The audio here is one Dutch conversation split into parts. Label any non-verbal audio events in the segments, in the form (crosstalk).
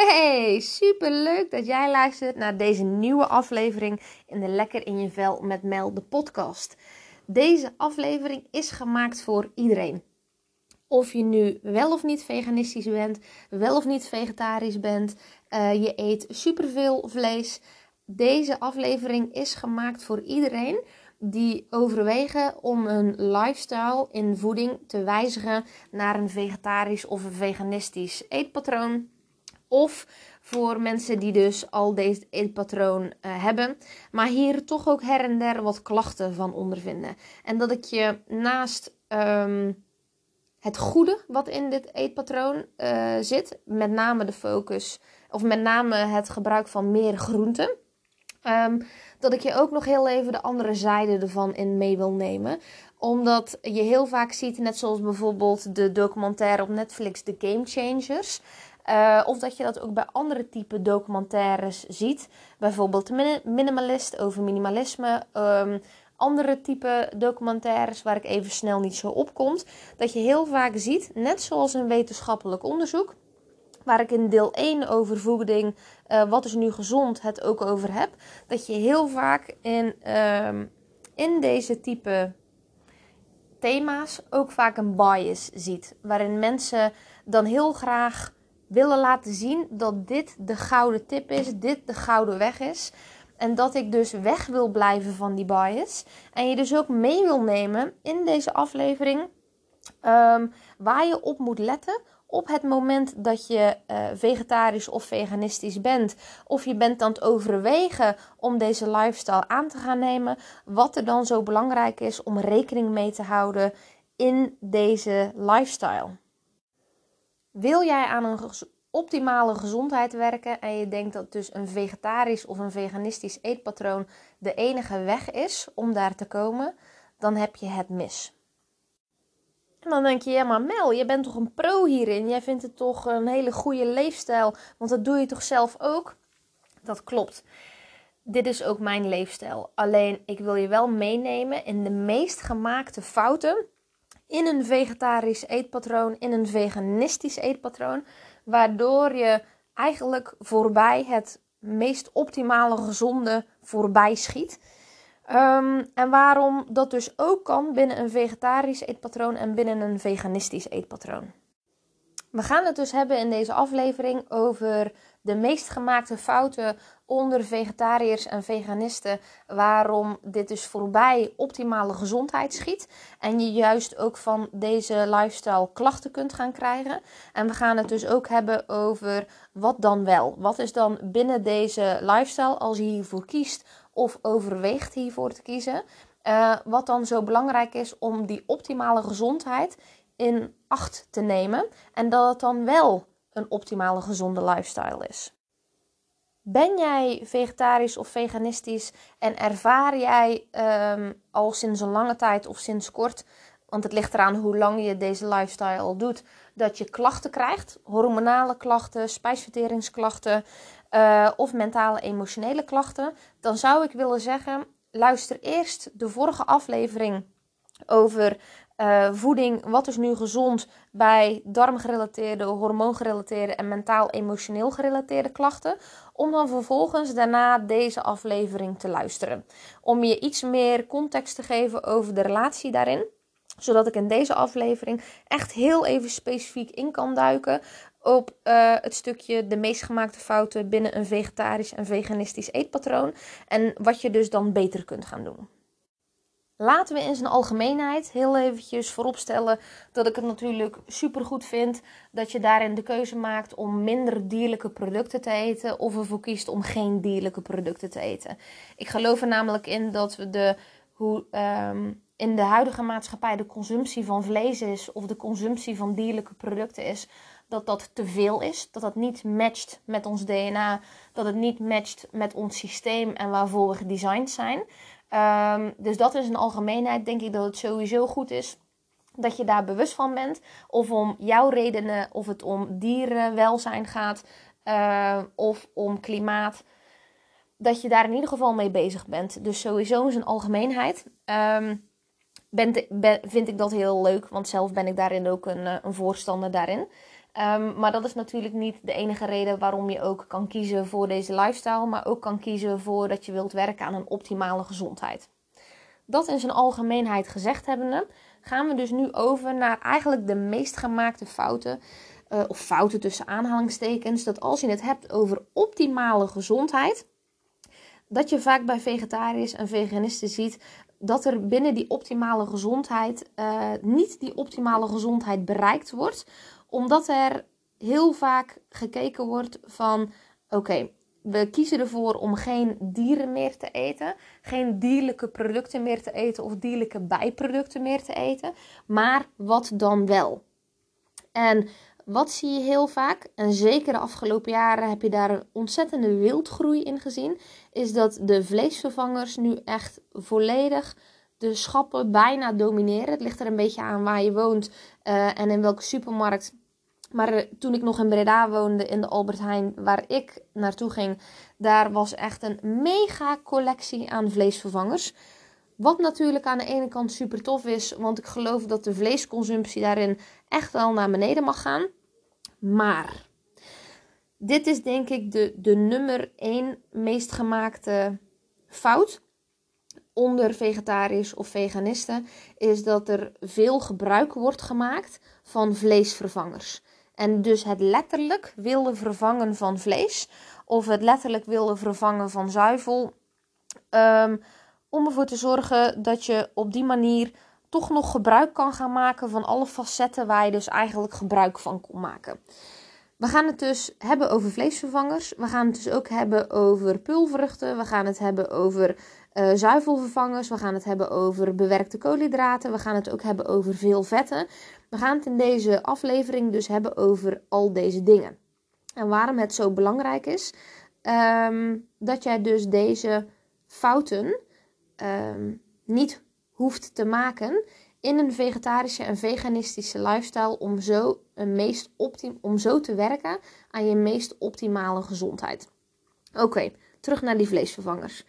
Hey, super leuk dat jij luistert naar deze nieuwe aflevering in de Lekker in je vel met Mel, de podcast. Deze aflevering is gemaakt voor iedereen. Of je nu wel of niet veganistisch bent, wel of niet vegetarisch bent, uh, je eet superveel vlees. Deze aflevering is gemaakt voor iedereen die overwegen om hun lifestyle in voeding te wijzigen naar een vegetarisch of een veganistisch eetpatroon. Of voor mensen die dus al deze eetpatroon uh, hebben, maar hier toch ook her en der wat klachten van ondervinden. En dat ik je naast um, het goede wat in dit eetpatroon uh, zit, met name de focus, of met name het gebruik van meer groenten. Um, dat ik je ook nog heel even de andere zijde ervan in mee wil nemen. Omdat je heel vaak ziet, net zoals bijvoorbeeld de documentaire op Netflix The Game Changers. Uh, of dat je dat ook bij andere type documentaires ziet. Bijvoorbeeld Minimalist over minimalisme. Um, andere type documentaires waar ik even snel niet zo op komt. Dat je heel vaak ziet, net zoals een wetenschappelijk onderzoek. Waar ik in deel 1 over voeding, uh, wat is nu gezond, het ook over heb. Dat je heel vaak in, uh, in deze type thema's ook vaak een bias ziet. Waarin mensen dan heel graag willen laten zien dat dit de gouden tip is, dit de gouden weg is. En dat ik dus weg wil blijven van die bias. En je dus ook mee wil nemen in deze aflevering um, waar je op moet letten op het moment dat je uh, vegetarisch of veganistisch bent, of je bent aan het overwegen om deze lifestyle aan te gaan nemen, wat er dan zo belangrijk is om rekening mee te houden in deze lifestyle. Wil jij aan een optimale gezondheid werken en je denkt dat dus een vegetarisch of een veganistisch eetpatroon de enige weg is om daar te komen, dan heb je het mis. En dan denk je, ja maar Mel, je bent toch een pro hierin? Jij vindt het toch een hele goede leefstijl, want dat doe je toch zelf ook? Dat klopt. Dit is ook mijn leefstijl. Alleen ik wil je wel meenemen in de meest gemaakte fouten in een vegetarisch eetpatroon, in een veganistisch eetpatroon, waardoor je eigenlijk voorbij het meest optimale gezonde voorbij schiet. Um, en waarom dat dus ook kan binnen een vegetarisch eetpatroon en binnen een veganistisch eetpatroon. We gaan het dus hebben in deze aflevering over de meest gemaakte fouten onder vegetariërs en veganisten. Waarom dit dus voorbij optimale gezondheid schiet. En je juist ook van deze lifestyle klachten kunt gaan krijgen. En we gaan het dus ook hebben over wat dan wel. Wat is dan binnen deze lifestyle als je hiervoor kiest of overweegt hiervoor te kiezen. Uh, wat dan zo belangrijk is om die optimale gezondheid in acht te nemen. En dat het dan wel een optimale gezonde lifestyle is. Ben jij vegetarisch of veganistisch en ervaar jij um, al sinds een lange tijd of sinds kort, want het ligt eraan hoe lang je deze lifestyle al doet, dat je klachten krijgt, hormonale klachten, spijsverteringsklachten uh, of mentale emotionele klachten, dan zou ik willen zeggen, luister eerst de vorige aflevering over uh, voeding, wat is nu gezond bij darmgerelateerde, hormoongerelateerde en mentaal-emotioneel gerelateerde klachten. Om dan vervolgens daarna deze aflevering te luisteren. Om je iets meer context te geven over de relatie daarin zodat ik in deze aflevering echt heel even specifiek in kan duiken op uh, het stukje de meest gemaakte fouten binnen een vegetarisch en veganistisch eetpatroon. En wat je dus dan beter kunt gaan doen. Laten we in zijn algemeenheid heel eventjes vooropstellen dat ik het natuurlijk super goed vind dat je daarin de keuze maakt om minder dierlijke producten te eten of ervoor kiest om geen dierlijke producten te eten. Ik geloof er namelijk in dat we de, hoe um, in de huidige maatschappij de consumptie van vlees is of de consumptie van dierlijke producten is, dat dat te veel is. Dat dat niet matcht met ons DNA. Dat het niet matcht met ons systeem en waarvoor we gedesigned zijn. Um, dus dat is een algemeenheid. Denk ik dat het sowieso goed is dat je daar bewust van bent. Of om jouw redenen, of het om dierenwelzijn gaat, uh, of om klimaat. Dat je daar in ieder geval mee bezig bent. Dus sowieso is een algemeenheid. Ben, ben, vind ik dat heel leuk, want zelf ben ik daarin ook een, eh, een voorstander daarin. Ehm, maar dat is natuurlijk niet de enige reden waarom je ook kan kiezen voor deze lifestyle, maar ook kan kiezen voor dat je wilt werken aan een optimale gezondheid. Dat in zijn algemeenheid gezegd hebbende, gaan we dus nu over naar eigenlijk de meest gemaakte fouten, uh, of fouten tussen aanhalingstekens, dat als je het hebt over optimale gezondheid, dat je vaak bij vegetariërs en veganisten ziet dat er binnen die optimale gezondheid uh, niet die optimale gezondheid bereikt wordt, omdat er heel vaak gekeken wordt van oké, we kiezen ervoor om geen dieren meer te eten, geen dierlijke producten meer te eten of dierlijke bijproducten meer te eten, maar wat dan wel? En wat zie je heel vaak, en zeker de afgelopen jaren heb je daar een ontzettende wildgroei in gezien, is dat de vleesvervangers nu echt volledig de schappen bijna domineren. Het ligt er een beetje aan waar je woont uh, en in welke supermarkt. Maar uh, toen ik nog in Breda woonde, in de Albert Heijn, waar ik naartoe ging, daar was echt een mega collectie aan vleesvervangers. Wat natuurlijk aan de ene kant super tof is, want ik geloof dat de vleesconsumptie daarin echt wel naar beneden mag gaan. Maar dit is denk ik de, de nummer 1 meest gemaakte fout onder vegetariërs of veganisten is dat er veel gebruik wordt gemaakt van vleesvervangers. En dus het letterlijk willen vervangen van vlees of het letterlijk willen vervangen van zuivel. Um, om ervoor te zorgen dat je op die manier toch nog gebruik kan gaan maken van alle facetten waar je dus eigenlijk gebruik van kon maken. We gaan het dus hebben over vleesvervangers. We gaan het dus ook hebben over pulvruchten. We gaan het hebben over uh, zuivelvervangers. We gaan het hebben over bewerkte koolhydraten. We gaan het ook hebben over veel vetten. We gaan het in deze aflevering dus hebben over al deze dingen. En waarom het zo belangrijk is um, dat jij dus deze fouten um, niet hoeft te maken in een vegetarische en veganistische lifestyle om zo, een meest optim om zo te werken aan je meest optimale gezondheid. Oké, terug naar die vleesvervangers.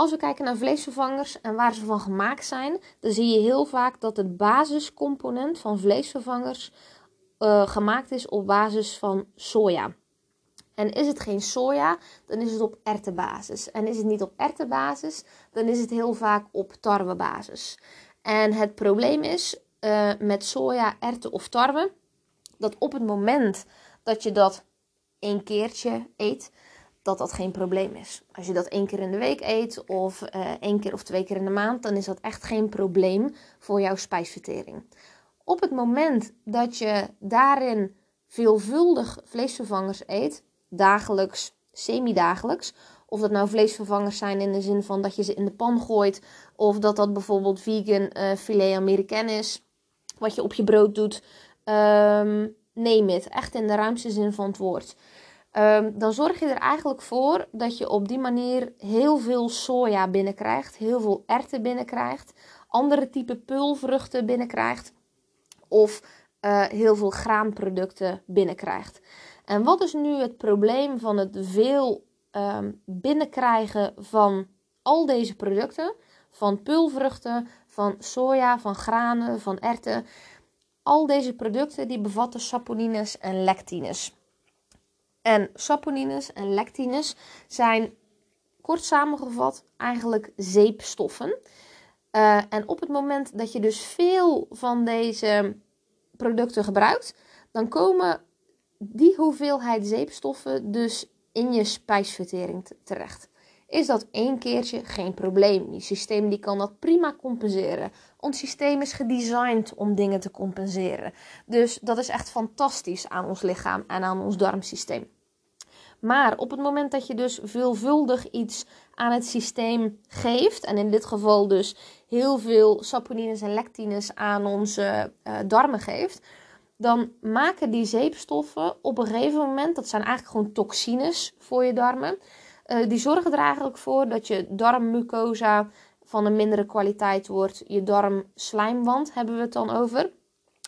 Als we kijken naar vleesvervangers en waar ze van gemaakt zijn, dan zie je heel vaak dat het basiscomponent van vleesvervangers uh, gemaakt is op basis van soja. En is het geen soja, dan is het op erwtenbasis. En is het niet op erwtenbasis, dan is het heel vaak op tarwebasis. En het probleem is uh, met soja, erwten of tarwe, dat op het moment dat je dat een keertje eet, dat dat geen probleem is. Als je dat één keer in de week eet of uh, één keer of twee keer in de maand, dan is dat echt geen probleem voor jouw spijsvertering. Op het moment dat je daarin veelvuldig vleesvervangers eet, dagelijks, semi-dagelijks, of dat nou vleesvervangers zijn in de zin van dat je ze in de pan gooit, of dat dat bijvoorbeeld vegan uh, filet americain is, wat je op je brood doet. Um, neem het, echt in de ruimste zin van het woord. Um, dan zorg je er eigenlijk voor dat je op die manier heel veel soja binnenkrijgt, heel veel erwten binnenkrijgt, andere type pulvruchten binnenkrijgt of uh, heel veel graanproducten binnenkrijgt. En wat is nu het probleem van het veel um, binnenkrijgen van al deze producten? Van pulvruchten, van soja, van granen, van erwten. Al deze producten die bevatten saponines en lectines. En saponines en lectines zijn kort samengevat eigenlijk zeepstoffen. Uh, en op het moment dat je dus veel van deze producten gebruikt, dan komen die hoeveelheid zeepstoffen dus in je spijsvertering terecht. Is dat één keertje geen probleem? Je systeem die kan dat prima compenseren. Ons systeem is gedesigned om dingen te compenseren. Dus dat is echt fantastisch aan ons lichaam en aan ons darmsysteem. Maar op het moment dat je dus veelvuldig iets aan het systeem geeft, en in dit geval dus heel veel saponines en lectines aan onze uh, darmen geeft, dan maken die zeepstoffen op een gegeven moment, dat zijn eigenlijk gewoon toxines voor je darmen, uh, die zorgen er eigenlijk voor dat je darmmucosa van een mindere kwaliteit wordt. Je darmslijmwand hebben we het dan over.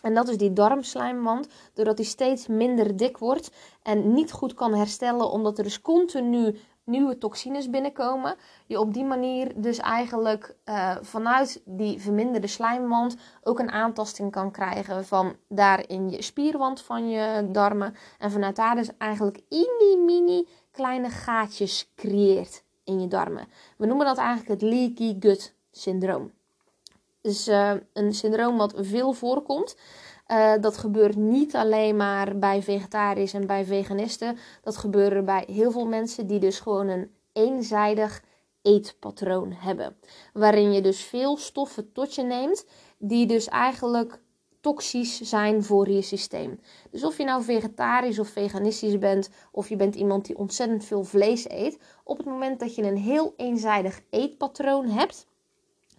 En dat is die darmslijmwand, doordat die steeds minder dik wordt en niet goed kan herstellen, omdat er dus continu nieuwe toxines binnenkomen. Je op die manier dus eigenlijk uh, vanuit die verminderde slijmwand ook een aantasting kan krijgen van daar in je spierwand van je darmen. En vanuit daar dus eigenlijk mini mini kleine gaatjes creëert in je darmen. We noemen dat eigenlijk het leaky gut syndroom. Dus uh, een syndroom wat veel voorkomt. Uh, dat gebeurt niet alleen maar bij vegetariërs en bij veganisten. Dat gebeurt bij heel veel mensen die dus gewoon een eenzijdig eetpatroon hebben. Waarin je dus veel stoffen tot je neemt, die dus eigenlijk toxisch zijn voor je systeem. Dus of je nou vegetarisch of veganistisch bent, of je bent iemand die ontzettend veel vlees eet, op het moment dat je een heel eenzijdig eetpatroon hebt,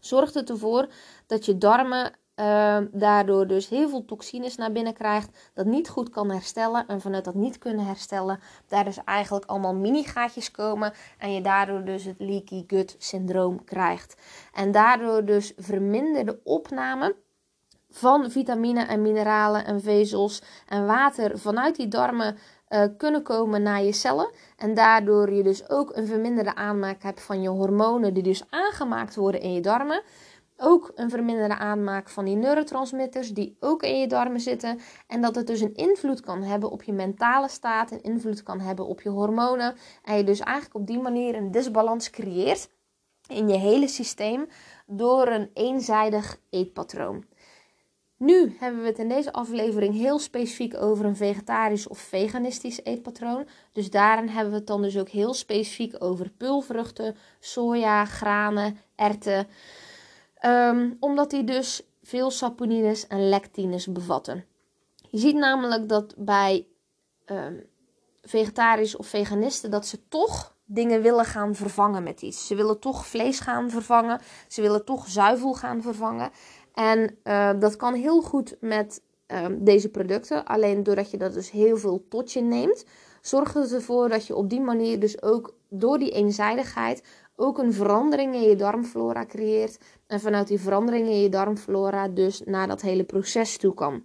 zorgt het ervoor dat je darmen uh, daardoor dus heel veel toxines naar binnen krijgt, dat niet goed kan herstellen. En vanuit dat niet kunnen herstellen, daar dus eigenlijk allemaal mini-gaatjes komen. En je daardoor dus het leaky gut syndroom krijgt. En daardoor dus verminderde opname van vitamine en mineralen en vezels en water vanuit die darmen uh, kunnen komen naar je cellen. En daardoor je dus ook een verminderde aanmaak hebt van je hormonen die dus aangemaakt worden in je darmen. Ook een verminderde aanmaak van die neurotransmitters die ook in je darmen zitten. En dat het dus een invloed kan hebben op je mentale staat, een invloed kan hebben op je hormonen. En je dus eigenlijk op die manier een disbalans creëert in je hele systeem door een eenzijdig eetpatroon. Nu hebben we het in deze aflevering heel specifiek over een vegetarisch of veganistisch eetpatroon. Dus daarin hebben we het dan dus ook heel specifiek over pulvruchten, soja, granen, erten. Um, omdat die dus veel saponines en lectines bevatten. Je ziet namelijk dat bij um, vegetarisch of veganisten dat ze toch dingen willen gaan vervangen met iets. Ze willen toch vlees gaan vervangen. Ze willen toch zuivel gaan vervangen. En uh, dat kan heel goed met um, deze producten. Alleen doordat je dat dus heel veel tot je neemt, zorgt het ervoor dat je op die manier dus ook door die eenzijdigheid ook een verandering in je darmflora creëert. En vanuit die verandering in je darmflora dus naar dat hele proces toe kan.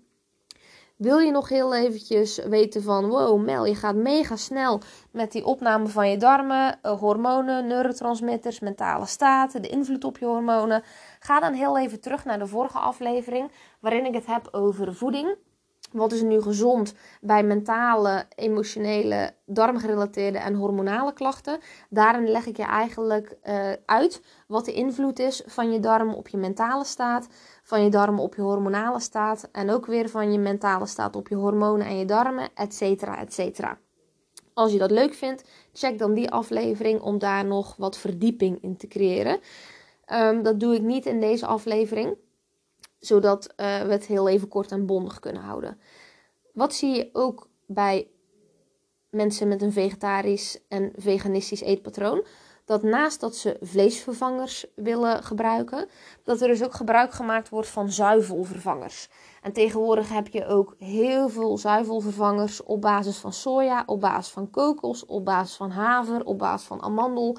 Wil je nog heel eventjes weten van, wow Mel, je gaat mega snel met die opname van je darmen, eh, hormonen, neurotransmitters, mentale staten, de invloed op je hormonen. Ga dan heel even terug naar de vorige aflevering waarin ik het heb over voeding. Wat is nu gezond bij mentale, emotionele, darmgerelateerde en hormonale klachten? Daarin leg ik je eigenlijk uh, uit wat de invloed is van je darm op je mentale staat, van je darm op je hormonale staat en ook weer van je mentale staat op je hormonen en je darmen, et cetera, et cetera. Als je dat leuk vindt, check dan die aflevering om daar nog wat verdieping in te creëren. Um, dat doe ik niet in deze aflevering zodat uh, we het heel even kort en bondig kunnen houden. Wat zie je ook bij mensen met een vegetarisch en veganistisch eetpatroon? Dat naast dat ze vleesvervangers willen gebruiken, dat er dus ook gebruik gemaakt wordt van zuivelvervangers. En tegenwoordig heb je ook heel veel zuivelvervangers op basis van soja, op basis van kokos, op basis van haver, op basis van amandel.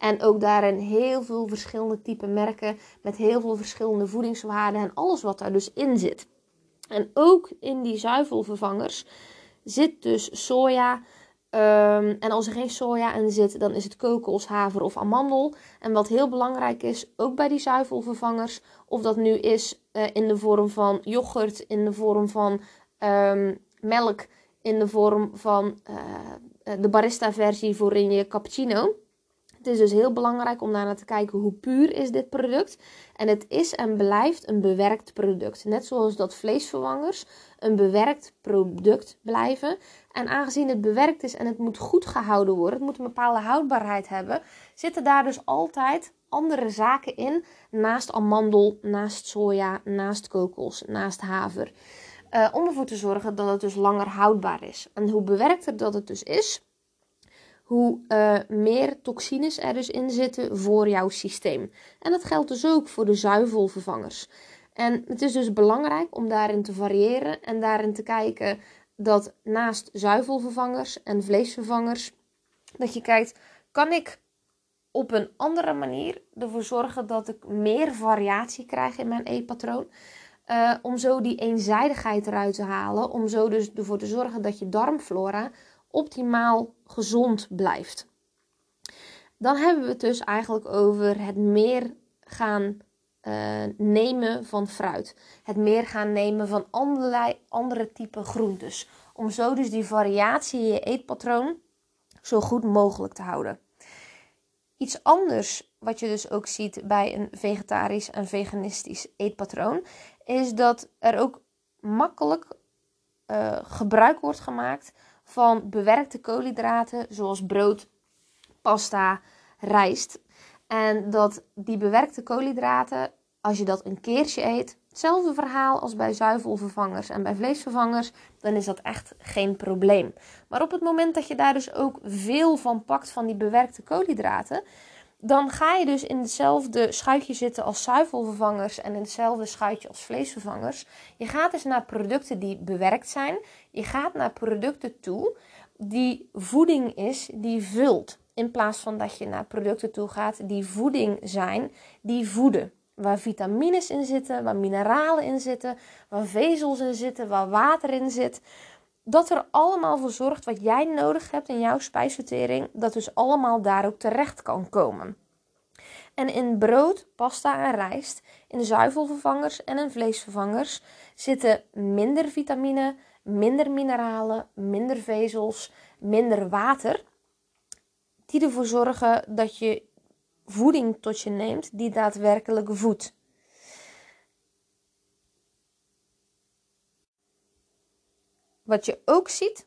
En ook daarin heel veel verschillende type merken met heel veel verschillende voedingswaarden en alles wat daar dus in zit. En ook in die zuivelvervangers zit dus soja. Um, en als er geen soja in zit, dan is het kokos, haver of amandel. En wat heel belangrijk is, ook bij die zuivelvervangers, of dat nu is uh, in de vorm van yoghurt, in de vorm van um, melk, in de vorm van uh, de barista-versie voor in je cappuccino. Het is dus heel belangrijk om daarnaar te kijken hoe puur is dit product. En het is en blijft een bewerkt product. Net zoals dat vleesvervangers een bewerkt product blijven. En aangezien het bewerkt is en het moet goed gehouden worden, het moet een bepaalde houdbaarheid hebben, zitten daar dus altijd andere zaken in. Naast amandel, naast soja, naast kokos, naast haver. Uh, om ervoor te zorgen dat het dus langer houdbaar is. En hoe bewerkter dat het dus is, hoe uh, meer toxines er dus in zitten voor jouw systeem. En dat geldt dus ook voor de zuivelvervangers. En het is dus belangrijk om daarin te variëren en daarin te kijken dat naast zuivelvervangers en vleesvervangers, dat je kijkt, kan ik op een andere manier ervoor zorgen dat ik meer variatie krijg in mijn eetpatroon? Uh, om zo die eenzijdigheid eruit te halen. Om zo dus ervoor te zorgen dat je darmflora optimaal gezond blijft. Dan hebben we het dus eigenlijk over het meer gaan uh, nemen van fruit. Het meer gaan nemen van allerlei andere type groentes. Om zo dus die variatie in je eetpatroon zo goed mogelijk te houden. Iets anders wat je dus ook ziet bij een vegetarisch en veganistisch eetpatroon, is dat er ook makkelijk uh, gebruik wordt gemaakt van bewerkte koolhydraten, zoals brood, pasta, rijst. En dat die bewerkte koolhydraten, als je dat een keertje eet, hetzelfde verhaal als bij zuivelvervangers en bij vleesvervangers, dan is dat echt geen probleem. Maar op het moment dat je daar dus ook veel van pakt van die bewerkte koolhydraten, dan ga je dus in hetzelfde schuitje zitten als zuivelvervangers en in hetzelfde schuitje als vleesvervangers. Je gaat dus naar producten die bewerkt zijn. Je gaat naar producten toe die voeding is die vult. In plaats van dat je naar producten toe gaat die voeding zijn, die voeden. Waar vitamines in zitten, waar mineralen in zitten, waar vezels in zitten, waar water in zit. Dat er allemaal voor zorgt wat jij nodig hebt in jouw spijsvertering, dat dus allemaal daar ook terecht kan komen. En in brood, pasta en rijst, in zuivelvervangers en in vleesvervangers zitten minder vitamine, minder mineralen, minder vezels, minder water die ervoor zorgen dat je voeding tot je neemt die daadwerkelijk voedt. Wat je ook ziet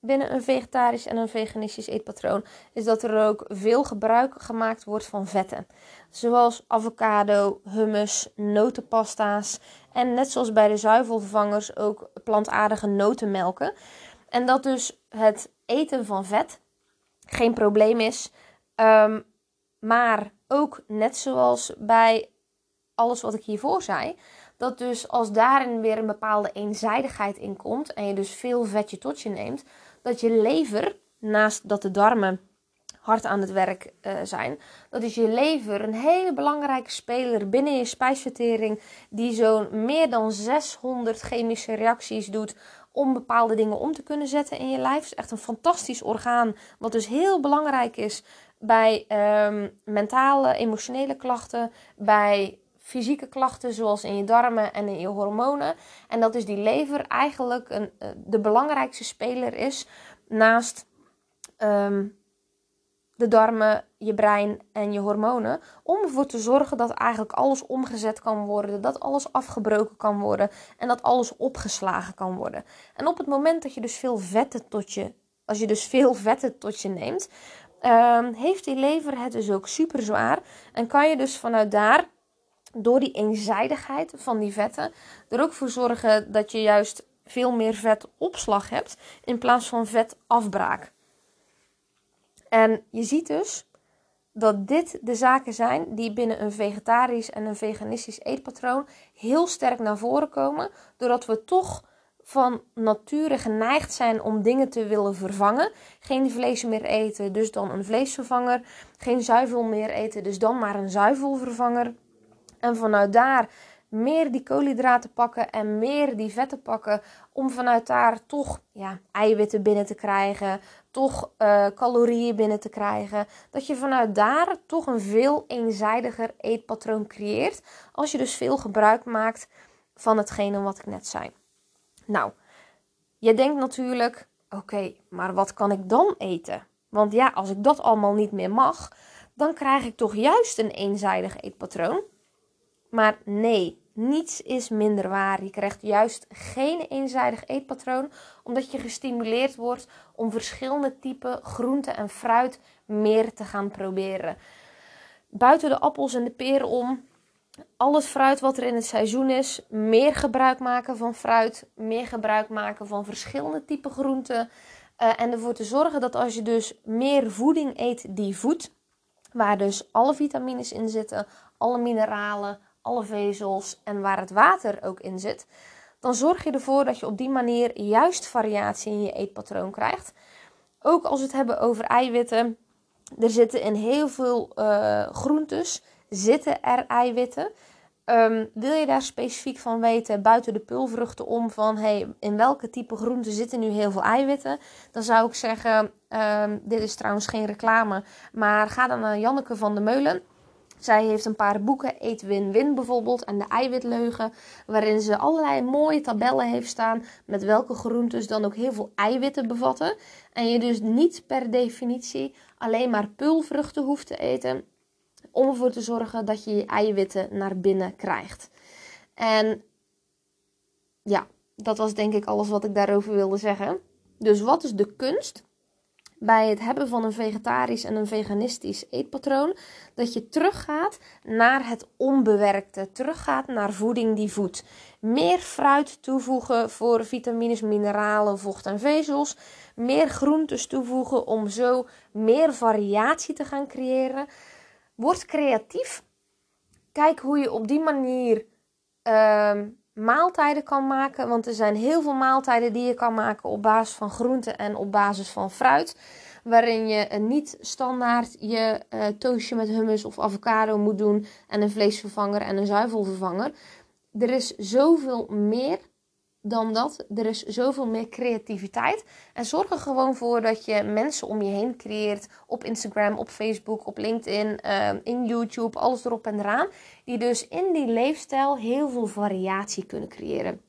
binnen een vegetarisch en een veganistisch eetpatroon is dat er ook veel gebruik gemaakt wordt van vetten. Zoals avocado, hummus, notenpasta's en net zoals bij de zuivelvervangers ook plantaardige notenmelken. En dat dus het eten van vet geen probleem is. Um, maar ook net zoals bij alles wat ik hiervoor zei, dat dus als daarin weer een bepaalde eenzijdigheid in komt en je dus veel vetje tot je neemt, dat je lever, naast dat de darmen hard aan het werk uh, zijn, dat is je lever een hele belangrijke speler binnen je spijsvertering, die zo'n meer dan 600 chemische reacties doet om bepaalde dingen om te kunnen zetten in je lijf. Het is echt een fantastisch orgaan, wat dus heel belangrijk is bij um, mentale, emotionele klachten, bij fysieke klachten zoals in je darmen en in je hormonen. En dat is die lever eigenlijk een, eh, de belangrijkste speler is naast um, de darmen, je brein en je hormonen. Om ervoor te zorgen dat eigenlijk alles omgezet kan worden, dat alles afgebroken kan worden en dat alles opgeslagen kan worden. En op het moment dat je dus veel vetten tot je, als je dus veel vetten tot je neemt, um, heeft die lever het dus ook super zwaar. En kan je dus vanuit daar, door die eenzijdigheid van die vetten, er ook voor zorgen dat je juist veel meer vetopslag hebt in plaats van vetafbraak. En je ziet dus dat dit de zaken zijn die binnen een vegetarisch en een veganistisch eetpatroon heel sterk naar voren komen, doordat we toch van nature geneigd zijn om dingen te willen vervangen. Geen vlees meer eten, dus dan een vleesvervanger. Geen zuivel meer eten, dus dan maar een zuivelvervanger. En vanuit daar meer die koolhydraten pakken en meer die vetten pakken. Om vanuit daar toch ja, eiwitten binnen te krijgen. Toch uh, calorieën binnen te krijgen. Dat je vanuit daar toch een veel eenzijdiger eetpatroon creëert. Als je dus veel gebruik maakt van hetgene wat ik net zei. Nou, je denkt natuurlijk: oké, maar wat kan ik dan eten? Want ja, als ik dat allemaal niet meer mag, dan krijg ik toch juist een eenzijdig eetpatroon. Maar nee, niets is minder waar. Je krijgt juist geen eenzijdig eetpatroon, omdat je gestimuleerd wordt om verschillende typen groente en fruit meer te gaan proberen. Buiten de appels en de peren om alles fruit wat er in het seizoen is, meer gebruik maken van fruit, meer gebruik maken van verschillende typen groenten. Uh, en ervoor te zorgen dat als je dus meer voeding eet die voedt, waar dus alle vitamines in zitten, alle mineralen, alle vezels en waar het water ook in zit, dan zorg je ervoor dat je op die manier juist variatie in je eetpatroon krijgt. Ook als we het hebben over eiwitten, er zitten in heel veel uh, groentes zitten er eiwitten. Ehm, wil je daar specifiek van weten, buiten de pulvruchten om, van hey, in welke type groenten zitten nu heel veel eiwitten? Dan zou ik zeggen, ehm, dit is trouwens geen reclame, maar ga dan naar Janneke van de Meulen. Zij heeft een paar boeken, Eet Win Win bijvoorbeeld en de eiwitleugen, waarin ze allerlei mooie tabellen heeft staan met welke groentes dan ook heel veel eiwitten bevatten. En je dus niet per definitie alleen maar pulvruchten hoeft te eten om ervoor te zorgen dat je je eiwitten naar binnen krijgt. En ja, dat was denk ik alles wat ik daarover wilde zeggen. Dus wat is de kunst bij het hebben van een vegetarisch en een veganistisch eetpatroon? Dat je teruggaat naar het onbewerkte, teruggaat naar voeding die voedt. Meer fruit toevoegen voor vitamines, mineralen, vocht en vezels. Meer groentes toevoegen om zo meer variatie te gaan creëren. Word creatief. Kijk hoe je op die manier uh, maaltijden kan maken. Want er zijn heel veel maaltijden die je kan maken op basis van groenten en op basis van fruit. Waarin je niet standaard je uh, toastje met hummus of avocado moet doen. En een vleesvervanger en een zuivelvervanger. Er is zoveel meer dan dat. Er is zoveel meer creativiteit. En zorg er gewoon voor dat je mensen om je heen creëert. Op Instagram, op Facebook, op LinkedIn, uh, in YouTube, alles erop en eraan. Die dus in die leefstijl heel veel variatie kunnen creëren.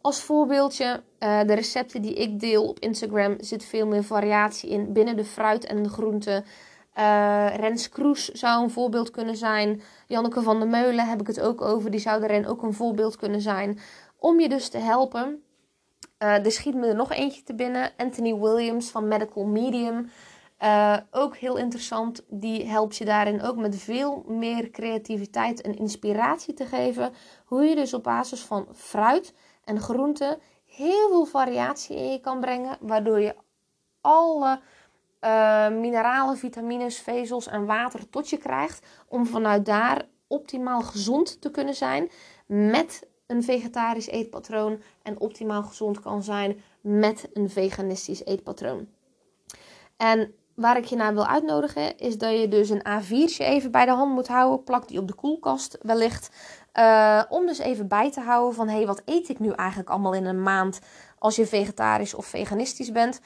Als voorbeeldje, uh, de recepten die ik deel op Instagram zit veel meer variatie in binnen de fruit en de groenten. Uh, Rens Kroes zou een voorbeeld kunnen zijn. Janneke van der Meulen heb ik het ook over. Die zou daarin ook een voorbeeld kunnen zijn. Om je dus te helpen. Uh, er schiet me er nog eentje te binnen. Anthony Williams van Medical Medium. Uh, ook heel interessant. Die helpt je daarin ook met veel meer creativiteit en inspiratie te geven. Hoe je dus op basis van fruit en groenten heel veel variatie in je kan brengen. Waardoor je alle uh, mineralen, vitamines, vezels en water tot je krijgt. Om vanuit daar optimaal gezond te kunnen zijn. Met een vegetarisch eetpatroon en optimaal gezond kan zijn met een veganistisch eetpatroon. En waar ik je naar wil uitnodigen is dat je dus een A4'tje even bij de hand moet houden. Plak die op de koelkast wellicht. Uh, om dus even bij te houden van hé, hey, wat eet ik nu eigenlijk allemaal in een maand als je vegetarisch of veganistisch bent.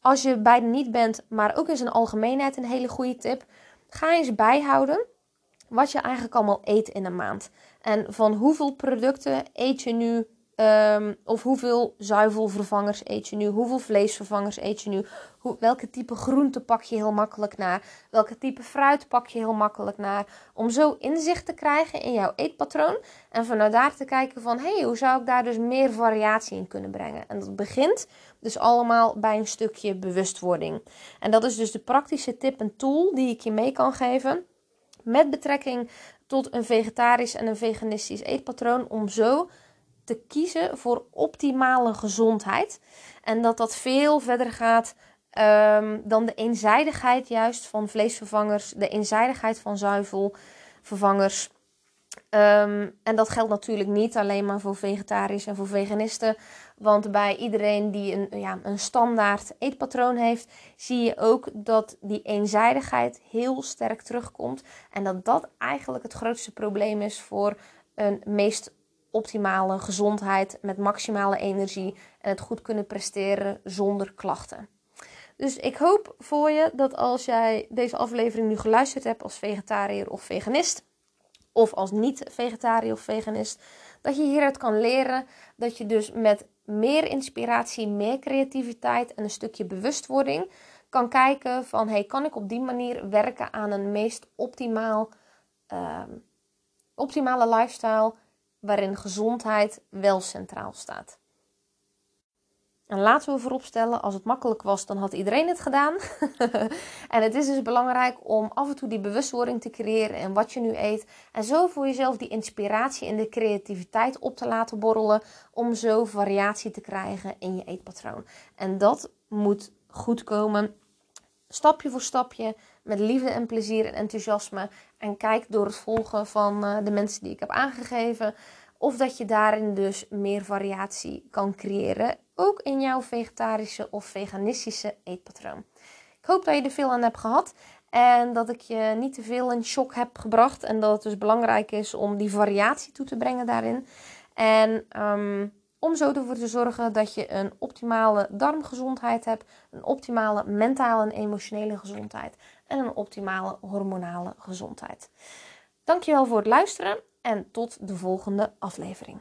Als je beide niet bent, maar ook in zijn algemeenheid een hele goede tip. Ga eens bijhouden wat je eigenlijk allemaal eet in een maand. En van hoeveel producten eet je nu, um, of hoeveel zuivelvervangers eet je nu, hoeveel vleesvervangers eet je nu, welke type groente pak je heel makkelijk naar, welke type fruit pak je heel makkelijk naar. Om zo inzicht te krijgen in jouw eetpatroon en vanuit daar te kijken van, hé, hey, hoe zou ik daar dus meer variatie in kunnen brengen? En dat begint dus allemaal bij een stukje bewustwording. En dat is dus de praktische tip en tool die ik je mee kan geven met betrekking tot een vegetarisch en een veganistisch eetpatroon. Om zo te kiezen voor optimale gezondheid. En dat dat veel verder gaat um, dan de eenzijdigheid juist van vleesvervangers. De eenzijdigheid van zuivelvervangers. Um, en dat geldt natuurlijk niet alleen maar voor vegetarisch en voor veganisten. Want bij iedereen die een, ja, een standaard eetpatroon heeft, zie je ook dat die eenzijdigheid heel sterk terugkomt. En dat dat eigenlijk het grootste probleem is voor een meest optimale gezondheid met maximale energie en het goed kunnen presteren zonder klachten. Dus ik hoop voor je dat als jij deze aflevering nu geluisterd hebt als vegetariër of veganist, of als niet-vegetariër of veganist, dat je hieruit kan leren dat je dus met meer inspiratie, meer creativiteit en een stukje bewustwording kan kijken van hey, kan ik op die manier werken aan een meest optimaal, uh, optimale lifestyle waarin gezondheid wel centraal staat. En laten we vooropstellen, als het makkelijk was, dan had iedereen het gedaan. (laughs) en het is dus belangrijk om af en toe die bewustwording te creëren in wat je nu eet. En zo voor jezelf die inspiratie en de creativiteit op te laten borrelen. Om zo variatie te krijgen in je eetpatroon. En dat moet goed komen. Stapje voor stapje, met liefde en plezier en enthousiasme. En kijk door het volgen van uh, de mensen die ik heb aangegeven. Of dat je daarin dus meer variatie kan creëren ook in jouw vegetarische of veganistische eetpatroon. Ik hoop dat je er veel aan hebt gehad. En dat ik je niet te veel in shock heb gebracht. En dat het dus belangrijk is om die variatie toe te brengen daarin. En ehm, om zo ervoor te zorgen dat je een optimale darmgezondheid hebt. Een optimale mentale en emotionele gezondheid. En een optimale hormonale gezondheid. Dankjewel voor het luisteren en tot de volgende aflevering.